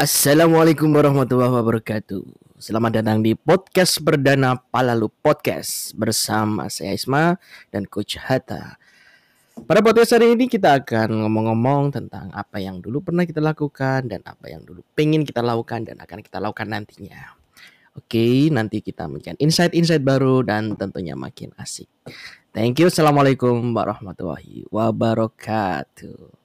Assalamualaikum warahmatullahi wabarakatuh. Selamat datang di podcast perdana Palalu Podcast bersama saya Isma dan Coach Hatta. Pada podcast hari ini kita akan ngomong-ngomong tentang apa yang dulu pernah kita lakukan dan apa yang dulu pengen kita lakukan dan akan kita lakukan nantinya. Oke, nanti kita memberikan insight-insight baru dan tentunya makin asik. Thank you. Assalamualaikum warahmatullahi wabarakatuh.